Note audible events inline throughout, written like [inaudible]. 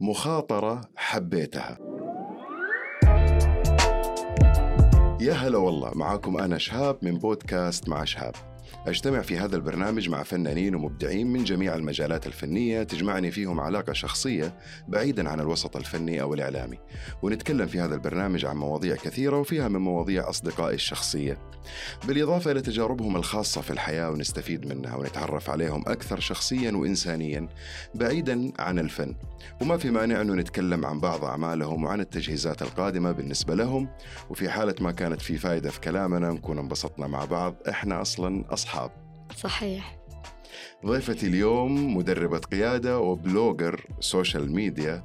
مخاطرة حبيتها. يا هلا والله معاكم أنا شهاب من بودكاست مع شهاب. أجتمع في هذا البرنامج مع فنانين ومبدعين من جميع المجالات الفنية تجمعني فيهم علاقة شخصية بعيدا عن الوسط الفني أو الإعلامي. ونتكلم في هذا البرنامج عن مواضيع كثيرة وفيها من مواضيع أصدقائي الشخصية. بالإضافة إلى تجاربهم الخاصة في الحياة ونستفيد منها ونتعرف عليهم أكثر شخصيا وإنسانيا بعيدا عن الفن. وما في مانع أنه نتكلم عن بعض أعمالهم وعن التجهيزات القادمة بالنسبة لهم. وفي حالة ما كانت في فائدة في كلامنا نكون انبسطنا مع بعض. إحنا أصلا أصحاب. صحيح. ضيفتي اليوم مدربة قيادة و blogger social media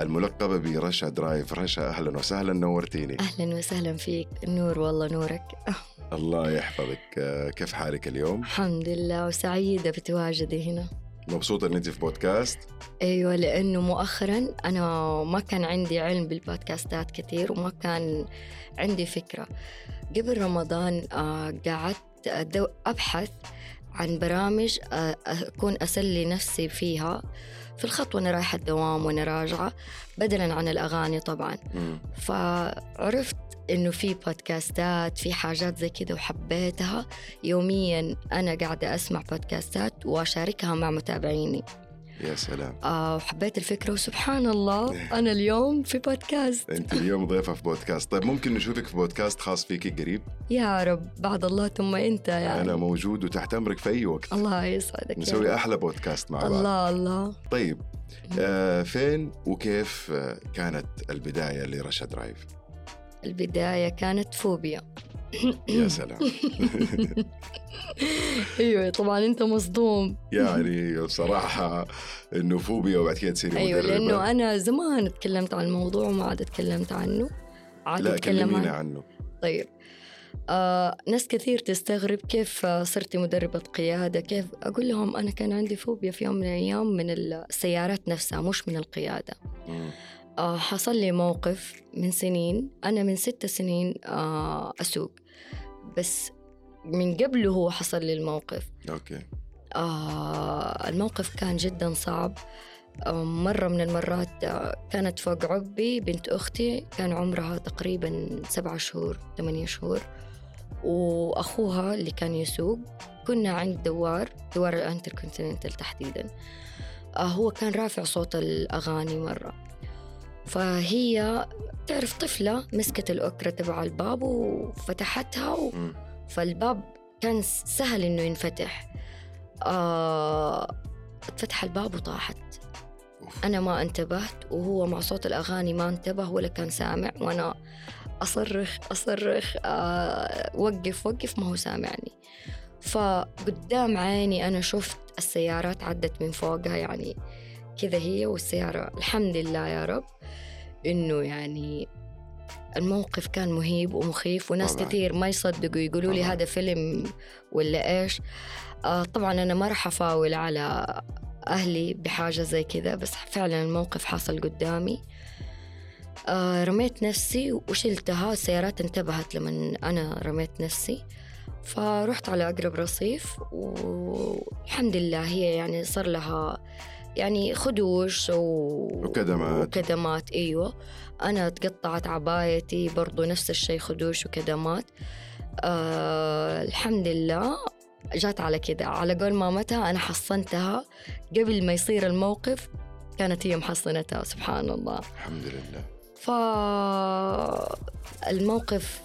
الملقبة برشا درايف. رشا أهلا وسهلا نورتيني. أهلا وسهلا فيك. نور والله نورك. [laughs] الله يحفظك. كيف حالك اليوم؟ الحمد لله. وسعيدة بتواجدي هنا. مبسوطة أن أنت في بودكاست؟ أيوة لأنه مؤخرا أنا ما كان عندي علم بالبودكاستات كثير وما كان عندي فكرة. قبل رمضان آه، قعدت أبحث عن برامج أكون أسلي نفسي فيها. في الخط وأنا رايحة الدوام وأنا راجعة بدلا عن الأغاني طبعا. فعرفت إنه في بودكاستات في حاجات زي كذا وحبيتها. يوميا أنا قاعدة أسمع بودكاستات وأشاركها مع متابعيني. يا سلام. آه وحبيت الفكرة وسبحان الله أنا اليوم في بودكاست. أنت اليوم ضيفة في بودكاست. طيب ممكن نشوفك في بودكاست خاص فيكي قريب؟ يا رب بعد الله ثم أنت يعني. أنا موجود وتحت أمرك في أي وقت. الله يسعدك نسوي رب. أحلى بودكاست مع بعض. الله الله. طيب آه فين وكيف آه كانت البداية لرشا درايف؟ البداية كانت فوبيا. يا سلام. [laughs] أيوه طبعا أنت مصدوم. يعني بصراحة إنه فوبيا وبعد كده تصيري أيوه مدربة. لأنه أنا زمان تكلمت عن الموضوع وما عاد أتكلمت عنه. عاد لا أتكلم عنه عنه. طيب. آه ناس كثير تستغرب كيف صرتي مدربة قيادة كيف أقول لهم أنا كان عندي فوبيا في يوم من الأيام من السيارات نفسها مش من القيادة. مم. حصل لي موقف من سنين. أنا من ست سنين آه أسوق. بس من قبله هو حصل لي الموقف. Okay. آه الموقف كان جدا صعب. آه مرة من المرات آه كانت فوق عبي بنت أختي. كان عمرها تقريبا سبعة شهور ثمانية شهور. وأخوها اللي كان يسوق كنا عند دوار دوار الأنتركونتيننتال تحديدا. آه هو كان رافع صوت الأغاني مرة. فهي تعرف طفلة مسكت الأكرة تبع الباب وفتحتها و... فالباب كان سهل إنه ينفتح. آه اتفتح الباب وطاحت. أنا ما انتبهت وهو مع صوت الأغاني ما انتبه ولا كان سامع وأنا أصرخ أصرخ آه وقف وقف ما هو سامعني. فقدام عيني أنا شفت السيارات عدت من فوقها يعني كذا هي والسيارة الحمد لله يا رب إنه يعني الموقف كان مهيب ومخيف وناس طبعاً. كثير ما يصدقوا يقولوا لي. هذا فيلم ولا إيش آه طبعا أنا ما راح أفاول على أهلي بحاجة زي كذا بس فعلا الموقف حصل قدامي آه رميت نفسي وشلتها السيارات انتبهت لما أنا رميت نفسي فرحت على أقرب رصيف والحمد لله هي يعني صار لها يعني خدوش و... وكدمات. وكدمات أيوة. أنا تقطعت عبايتي برضو نفس الشيء خدوش وكدمات. آه الحمد لله جات على كده. على قول مامتها أنا حصنتها قبل ما يصير الموقف كانت هي محصنتها سبحان الله. الحمد لله. فالموقف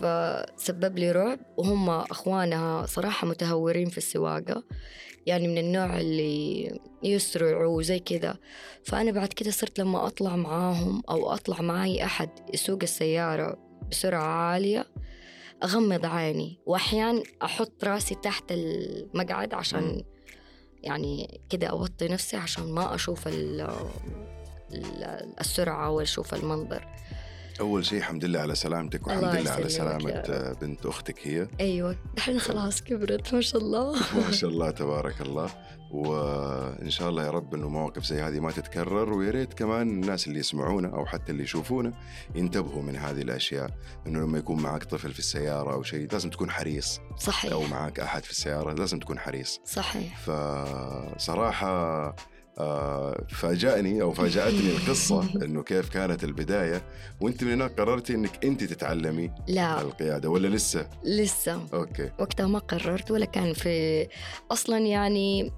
سبب لي رعب وهم أخوانها صراحة متهورين في السواقة يعني من النوع اللي يسرعوا وزي كذا. فأنا بعد كده صرت لما أطلع معاهم أو أطلع معي أحد يسوق السيارة بسرعة عالية أغمض عيني وأحيان أحط راسي تحت المقعد عشان يعني كده أوطي نفسي عشان ما أشوف ال- ال- السرعة ولا أشوف المنظر. أول شيء الحمد لله على سلامتك والحمد لله على آه، بنت أختك هي. أيوة الحين خلاص كبرت ما شاء الله. [laughs] ما شاء الله [laughs] تبارك الله. وإن شاء الله يا رب إنه مواقف زي هذه ما تتكرر ويا ريت كمان الناس اللي يسمعونا أو حتى اللي يشوفونا ينتبهوا من هذه الأشياء. إنه لما يكون معك طفل في السيارة أو شيء لازم تكون حريص. أو صحيح معك أحد في السيارة لازم تكون حريص. صحيح. فصراحة آه فاجأني أو فاجأتني القصة [laughs] إنه كيف كانت البداية وأنت من هناك قررتي إنك أنت تتعلمي لا. القيادة ولا لسه؟ لسه. أوكي. وقتها ما قررت ولا كان في أصلا يعني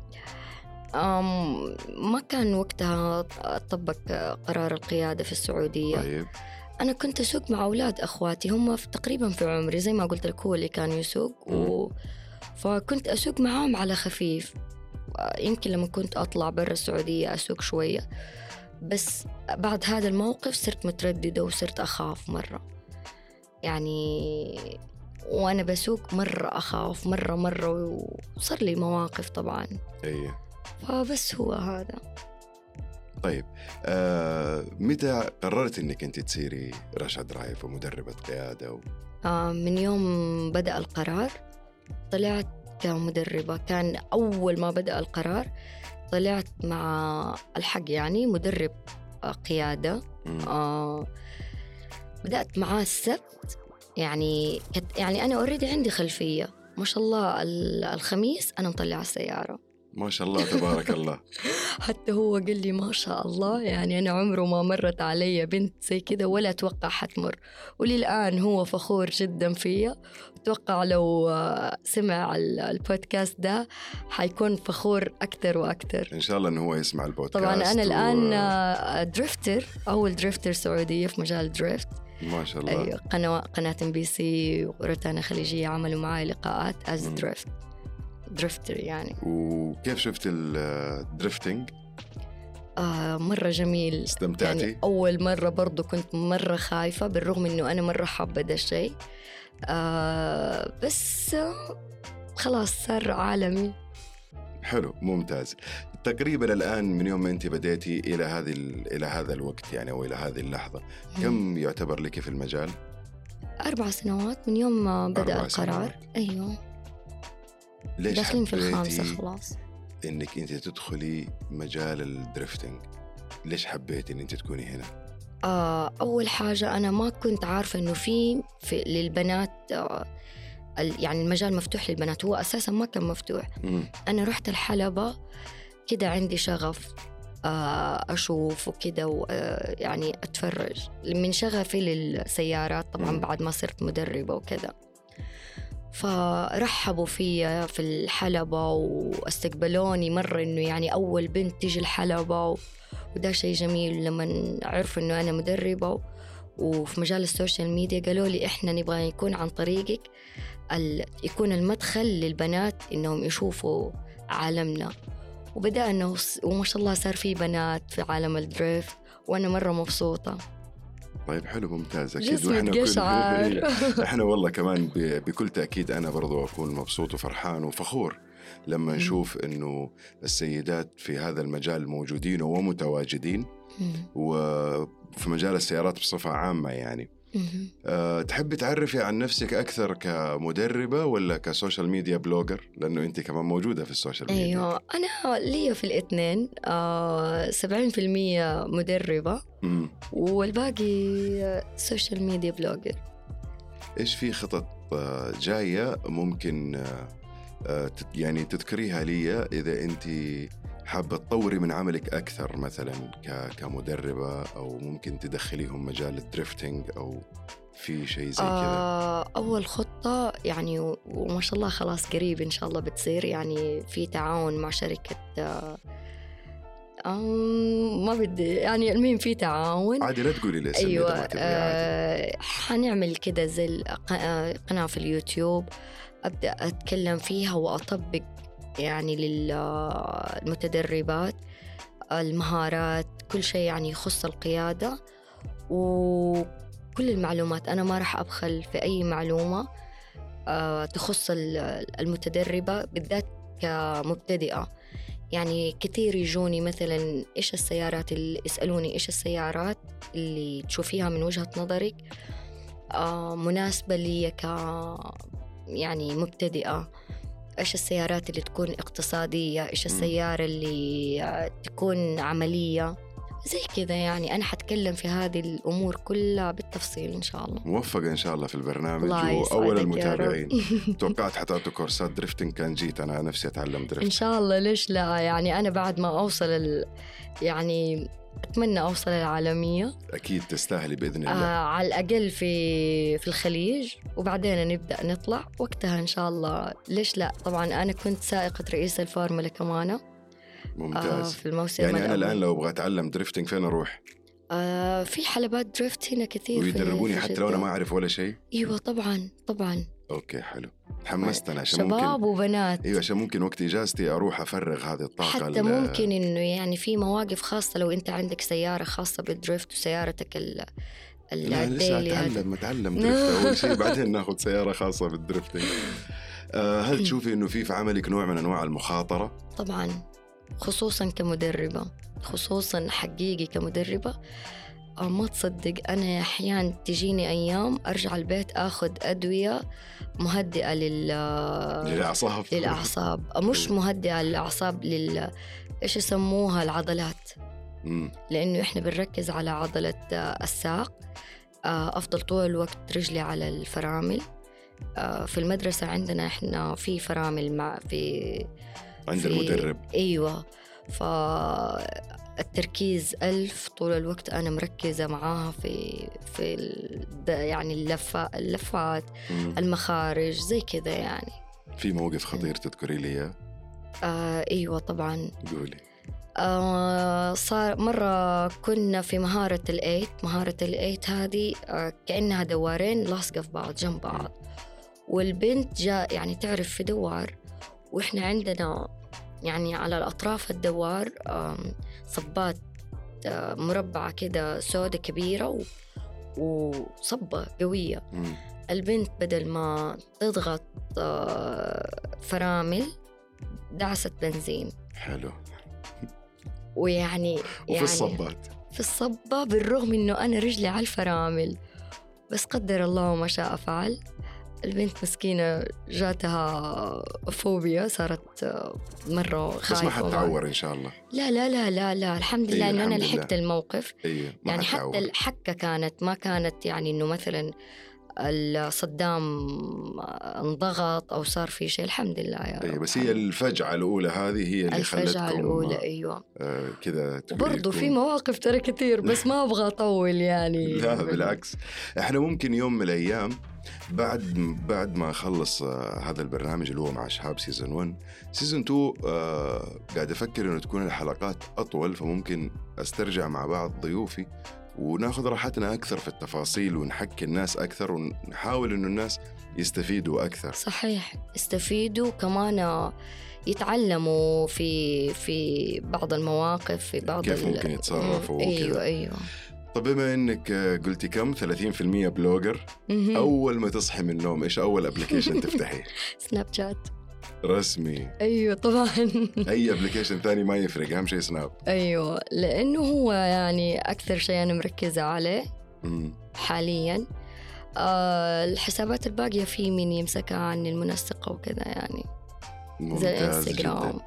أم ما كان وقتها طبق قرار القيادة في السعودية. طيب. أنا كنت أسوق مع أولاد أخواتي هم في تقريبا في عمري زي ما قلت لك هو اللي كان يسوق و... فكنت أسوق معاهم على خفيف. يمكن لما كنت أطلع برا السعودية أسوق شوية بس بعد هذا الموقف صرت مترددة وصرت أخاف مرة. يعني وأنا بسوق مرة أخاف مرة مرة وصار لي مواقف طبعا. اي فبس هو هذا. طيب آه متى قررت إنك أنت تصيري رشا درايف ومدربة قيادة و... آه من يوم بدأ القرار طلعت كمدربة كان أول ما بدأ القرار طلعت مع الحق يعني مدرب آه، قيادة. آه بدأت معاه السبت. يعني يعني أنا أوريدي عندي خلفية. ما شاء الله ال- الخميس أنا مطلعة السيارة. ما شاء الله تبارك الله. [laughs] حتى هو قال لي ما شاء الله يعني أنا عمره ما مرت علي بنت زي كذا ولا أتوقع حتمر. وللآن هو فخور جدا فيا. أتوقع لو سمع ال- البودكاست ده حيكون فخور أكثر وأكثر. إن شاء الله إنه هو يسمع البودكاست طبعا أنا و- الآن آه، drifter أول drifter سعودية في مجال ال drift ما شاء الله. أيوة قناة قناة ام بي سي وروتانا خليجية عملوا معي لقاءات as مم. drifter يعني وكيف شفت ال drifting؟ آه مرة جميل استمتعتي؟ يعني أول مرة برضو كنت مرة خايفة بالرغم إنه أنا مرة حابة ده الشيء آه بس خلاص صار عالمي حلو ممتاز تقريبا الآن من يوم ما أنت بديتي إلى هذه ال- إلى هذا الوقت يعني أو إلى هذه اللحظة كم يعتبر لك في المجال؟ أربع سنوات من يوم ما بدأ أربع القرار سنوات. ليش داخلين في الخامسة خلاص إنك أنت تدخلي مجال الدرفتنج؟ ليش حبيتي إن أنت تكوني هنا؟ آه أول حاجة أنا ما كنت عارفة إنه في, في للبنات آه يعني المجال مفتوح للبنات هو أساسا ما كان مفتوح. أنا رحت الحلبة كده عندي شغف آه، أشوف وكده وآه، يعني أتفرج من شغفي للسيارات طبعا. بعد ما صرت مدربة وكذا فرحبوا فيا في الحلبة واستقبلوني مرة إنه يعني أول بنت تيجي الحلبة وده شيء جميل لما عرفوا إنه أنا مدربة وفي مجال ال social media قالوا لي إحنا نبغى يكون عن طريقك ال... يكون المدخل للبنات إنهم يشوفوا عالمنا. وبدأنا وما شاء الله صار في بنات في عالم ال drift وأنا مرة مبسوطة. طيب حلو ممتاز أكيد كل- قشعر [laughs] إحنا [laughs] والله كمان بكل تأكيد أنا برضو أكون مبسوط وفرحان وفخور لما. نشوف إنه السيدات في هذا المجال موجودين ومتواجدين. وفي مجال السيارات بصفة عامة يعني. أه تحبي تعرفي عن نفسك أكثر كمدربة ولا ك social media blogger؟ لأنه أنت كمان موجودة في ال social media. أيوة أنا ليا في الاثنين. آه 70% مدربة مم. والباقي social media blogger. إيش في خطط آه، جاية ممكن آه، آه، يعني تذكريها لي إذا أنت حابة تطوري من عملك أكثر مثلا ك- كمدربة أو ممكن تدخليهم مجال الدريفتنج أو في شيء زي كذا؟ آه أول خطة يعني وما شاء الله خلاص قريب إن شاء الله بتصير يعني في تعاون مع شركة آه آم، ما بدي يعني المهم في تعاون. عادي لا تقولي لي أيوه آه حنعمل كده زي آه، قناة في اليوتيوب أبدأ أتكلم فيها وأطبق يعني للمتدربات المهارات كل شيء يعني يخص القيادة وكل المعلومات. أنا ما راح أبخل في أي معلومة آه، تخص ال- المتدربة بالذات كمبتدئة. يعني كثير يجوني مثلا إيش السيارات اللي يسألوني إيش السيارات اللي تشوفيها من وجهة نظرك؟ آه مناسبة لي ك يعني مبتدئة. إيش السيارات اللي تكون اقتصادية؟ إيش السيارة اللي تكون عملية؟ زي كذا يعني. أنا حتكلم في هذه الأمور كلها بالتفصيل إن شاء الله. موفقة إن شاء الله في البرنامج وأول. المتابعين. [laughs] توقعت حتعطوا كورسات drifting كان جيت. أنا نفسي أتعلم ال drift شاء الله. ليش لا؟ يعني أنا بعد ما أوصل ال... يعني أتمنى أوصل العالمية أكيد تستاهلي بإذن آه الله على الأقل في في الخليج وبعدين نبدأ نطلع. وقتها إن شاء الله. ليش لا؟ طبعا أنا كنت سائقة رئيس الفورمولا كمان آه ممتاز في الموسم يعني أنا. الآن لو أبغى أتعلم drifting فين أروح؟ آه في حلبات drift هنا كثير ويدربوني حتى لو أنا. ما أعرف ولا شيء؟ إيوه طبعا طبعا. Okay حلو. تحمست أنا عشان شباب ممكن وبنات. أيوه عشان ممكن وقت إجازتي أروح أفرغ هذه الطاقة حتى ممكن إنه يعني في مواقف خاصة لو أنت عندك سيارة خاصة بال drift وسيارتك ال لا لسه. أتعلم أتعلم drift [laughs] أول شيء بعدين ناخذ سيارة خاصة بال drifting [laughs] آه، هل تشوفي إنه في في عملك نوع من أنواع المخاطرة؟ طبعا خصوصا كمدربة خصوصا حقيقي كمدربة. ما تصدق أنا أحيانا تجيني أيام أرجع البيت آخذ أدوية مهدئة لل للأعصاب. للأعصاب. مش مهدئة للأعصاب لل إيش يسموها؟ العضلات. مم. لأنه إحنا بنركز على عضلة الساق آه، أفضل طول الوقت رجلي على الفرامل. آه، في المدرسة عندنا إحنا في فرامل مع في عند في- المدرب. أيوة. فالتركيز ألف طول الوقت أنا مركزة معاها في في يعني اللفة اللفات مم. المخارج زي كذا يعني. في موقف خطير تذكري لي اياه آه أيوة طبعا. قولي. آه صار مرة كنا في مهارة الإيت مهارة الإيت هذه آه كأنها دوارين لاصقة في بعض جنب بعض. والبنت جاء يعني تعرف في دوار وإحنا عندنا يعني على الأطراف الدوار صبات مربعة كده سودة كبيرة وصبة قوية. البنت بدل ما تضغط فرامل دعست بنزين. حلو. ويعني وفي يعني الصبات. في الصبة بالرغم إنه أنا رجلي على الفرامل بس قدر الله ما شاء فعل. البنت مسكينة جاتها فوبيا صارت مرة بس ما خايفة حتعور إن شاء الله. لا لا لا لا لا الحمد لله إيه، إنه أنا. لحقت الموقف. أيوه ما يعني حتى الحكة كانت ما كانت يعني إنه مثلا الصدام انضغط أو صار في شيء. الحمد لله يا أيوه رب. بس هي الفجعة الأولى هذه هي اللي الفجعة خلتكم الأولى أيوة. آه، كذا وبرضه في مواقف ترى كثير بس ما أبغى أطول يعني. [laughs] لا بالعكس. إحنا ممكن يوم من الأيام بعد بعد ما اخلص آه، هذا البرنامج اللي هو مع شهاب season 1 season 2 آه قاعد أفكر إنه تكون الحلقات أطول فممكن أسترجع مع بعض ضيوفي وناخذ راحتنا أكثر في التفاصيل ونحكي الناس أكثر ونحاول إنه الناس يستفيدوا أكثر صحيح يستفيدوا كمان يتعلموا في في بعض المواقف في بعض كيف ممكن يتصرفوا. أيوه. أيوه طب بما إنك آه، قلتي كم؟ 30% blogger. أول ما تصحي من النوم إيش أول application [laughs] تفتحيه سناب شات. رسمي. أيوه طبعا. [laughs] أي application ثاني ما يفرق أهم شيء سناب. أيوه لأنه هو يعني أكثر شيء أنا مركزة عليه. حاليا. آه الحسابات الباقية في مين يمسكها عني المنسقه وكذا يعني. زي الانستغرام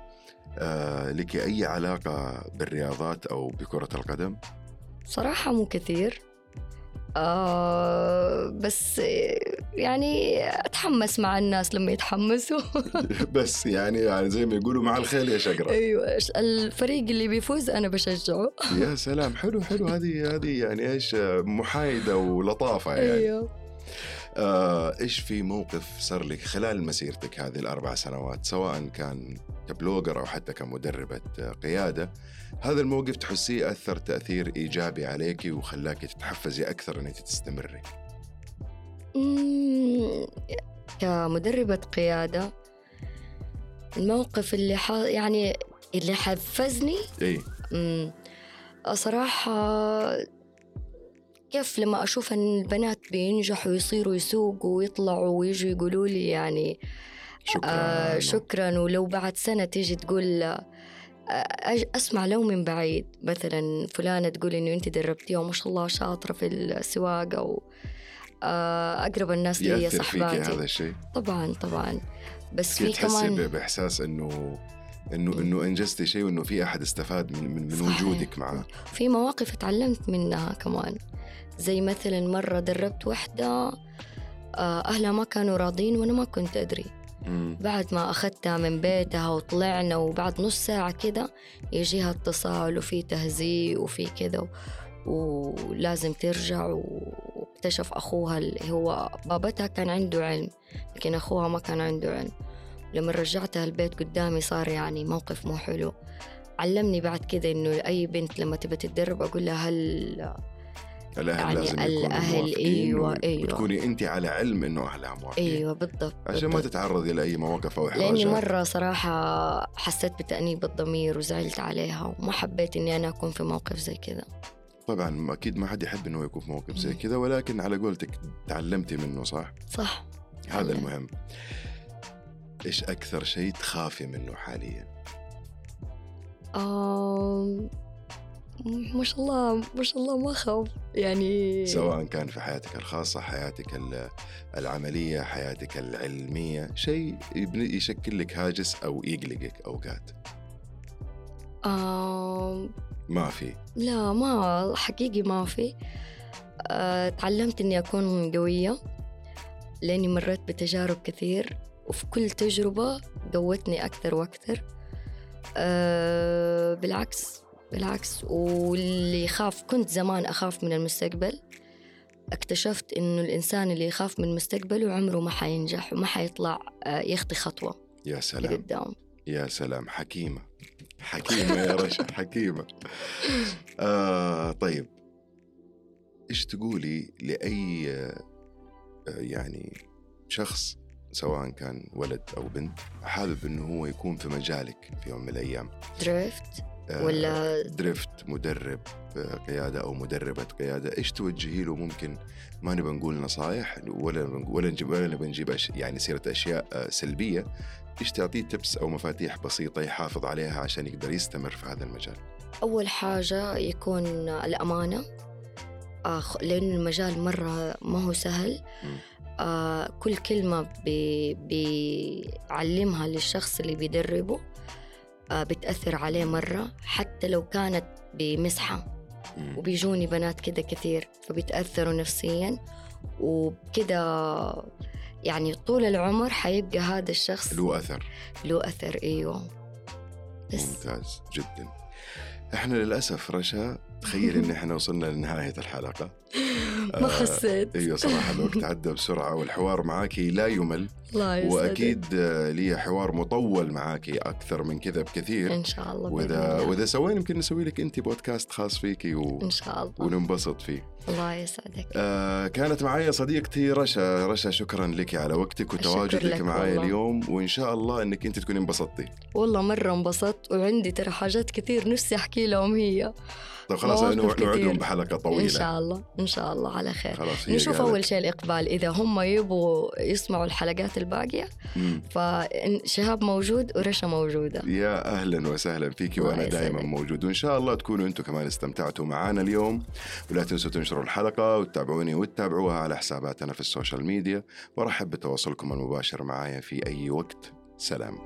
آه لك أي علاقة بالرياضات أو بكرة القدم؟ صراحة مو كثير. آه بس يعني أتحمس مع الناس لما يتحمسوا. [laughs] بس يعني, يعني زي ما يقولوا مع الخيل يا شقرة. أيوة إيش الفريق اللي بيفوز أنا بشجعه. [laughs] يا سلام حلو حلو. هذه هذه يعني إيش محايدة ولطافة يعني. أيوة. آه إيش في موقف صار لك خلال مسيرتك هذه الأربع سنوات؟ سواء كان كبلوجر أو حتى كمدربة آه، قيادة هذا الموقف تحسيه أثر تأثير إيجابي عليك وخلاك تتحفزي أكثر إنك تستمري؟ أمم، كمدربة قيادة الموقف اللي ح... يعني اللي حفزني؟ إي. أمم، صراحة كيف لما أشوف أن البنات بينجحوا يصيروا يسوقوا ويطلعوا ويجوا يقولوا لي يعني شكرا. آه شكرا. ولو بعد سنة تيجي تقول آه، أسمع لو من بعيد. مثلا فلانة تقول إنه أنت دربتيها وما شاء الله شاطرة في السواقة أو آه، أقرب الناس لي فيك هذا صحباتي. الشيء. طبعا طبعا. بس في كمان ب- باحساس إنه إنه انه انجزتي شيء وإنه في أحد استفاد من من, من صحيح. وجودك معاه في مواقف اتعلمت منها كمان. زي مثلا مرة دربت وحدة آه، أهلها ما كانوا راضين وأنا ما كنت أدري. مم. بعد ما أخذتها من بيتها وطلعنا وبعد نص ساعة كده يجيها اتصال وفي تهزيء وفي كده ولازم ترجع واكتشف أخوها اللي هو بابتها كان عنده علم لكن أخوها ما كان عنده علم. لما رجعتها البيت قدامي صار يعني موقف مو حلو علمني بعد كده إنه أي بنت لما تبى تتدرب أقول لها هل الأهل يعني لازم أيوة، و- أيوة. وتكوني أنت على علم إنه أهلها موافقين أيوة بالضبط عشان ما. تتعرضي لأي مواقف أو لأني احراجات مرة صراحة حسيت بتأنيب الضمير وزعلت عليها وما حبيت إني أنا أكون في موقف زي كذا طبعا أكيد ما حد يحب إنه يكون في موقف زي. كذا ولكن على قولتك تعلمتي منه صح صح هذا. المهم إيش أكثر شيء تخافي منه حاليا؟ آم... ما شاء الله ما شاء الله ما خاف يعني سواء كان في حياتك الخاصة حياتك ال- العملية حياتك العلمية شيء يشكل لك هاجس أو يقلقك أوقات. آم... ما في. لا ما حقيقي ما في. آه، تعلمت إني أكون قوية لأني مريت بتجارب كثير. وفي كل تجربة قوتني أكثر وأكثر أه بالعكس بالعكس. واللي يخاف كنت زمان أخاف من المستقبل. اكتشفت إنه الإنسان اللي يخاف من مستقبله عمره ما حينجح وما حيطلع آه، يخطي خطوة يا سلام. لقدام. يا سلام. حكيمة. حكيمة يا رشا. [laughs] حكيمة. آه طيب. إيش تقولي لأي آه، يعني شخص سواء كان ولد أو بنت حابب إنه هو يكون في مجالك في يوم من الأيام. drift آه، ولا drift مدرب آه، قيادة أو مدربة قيادة إيش توجهي له؟ ممكن ما نبغى نقول نصائح ولا ولا نجيب ولا نبغى نجيب. يعني سيرة أشياء آه، سلبية. إيش تعطيه tips أو مفاتيح بسيطة يحافظ عليها عشان يقدر يستمر في هذا المجال؟ أول حاجة يكون الأمانة. آه، خ- لأن المجال مرة ما هو سهل. مم. آه، كل كلمة بي- بيعلمها للشخص اللي بيدربه آه، بتأثر عليه مرة حتى لو كانت بمسحة. وبيجوني بنات كده كثير فبيتأثروا نفسيا. وبكده يعني طول العمر حيبقى هذا الشخص له أثر. له أثر أيوه. بس. ممتاز جدا. إحنا للأسف رشا تخيل [laughs] إن إحنا وصلنا لنهاية الحلقة. ما حسيت أيوه صراحة الوقت عدى بسرعة والحوار معاكي لا يمل. الله يسعدك وأكيد آه، لي حوار مطول معاكي أكثر من كذا بكثير إن شاء الله وإذا. وإذا سوينا يمكن نسوي لك انت بودكاست خاص فيكي و... إن شاء الله وننبسط فيه. الله يسعدك آه كانت معي صديقتي رشا، رشا شكرا لك على وقتك وتواجدك معي. اليوم وإن شاء الله إنك انت تكوني انبسطتي. والله مرة انبسطت وعندي ترى حاجات كثير نفسي أحكي لهم هي طيب خلاص. نوعدهم بحلقة طويلة. إن شاء الله إن شاء الله على خير خلاص نشوف. أول شيء الإقبال إذا هم يبغوا يسمعوا الحلقات الباقية. مم. فشهاب موجود ورشا موجودة. يا أهلا وسهلا فيك الله وأنا دائما. موجود. وإن شاء الله تكونوا أنتم كمان استمتعتوا معنا اليوم. ولا تنسوا تنشروا الحلقة وتتابعوني وتتابعوها على حساباتنا في السوشيال ميديا. وأرحب بتواصلكم المباشر معايا في أي وقت. سلام.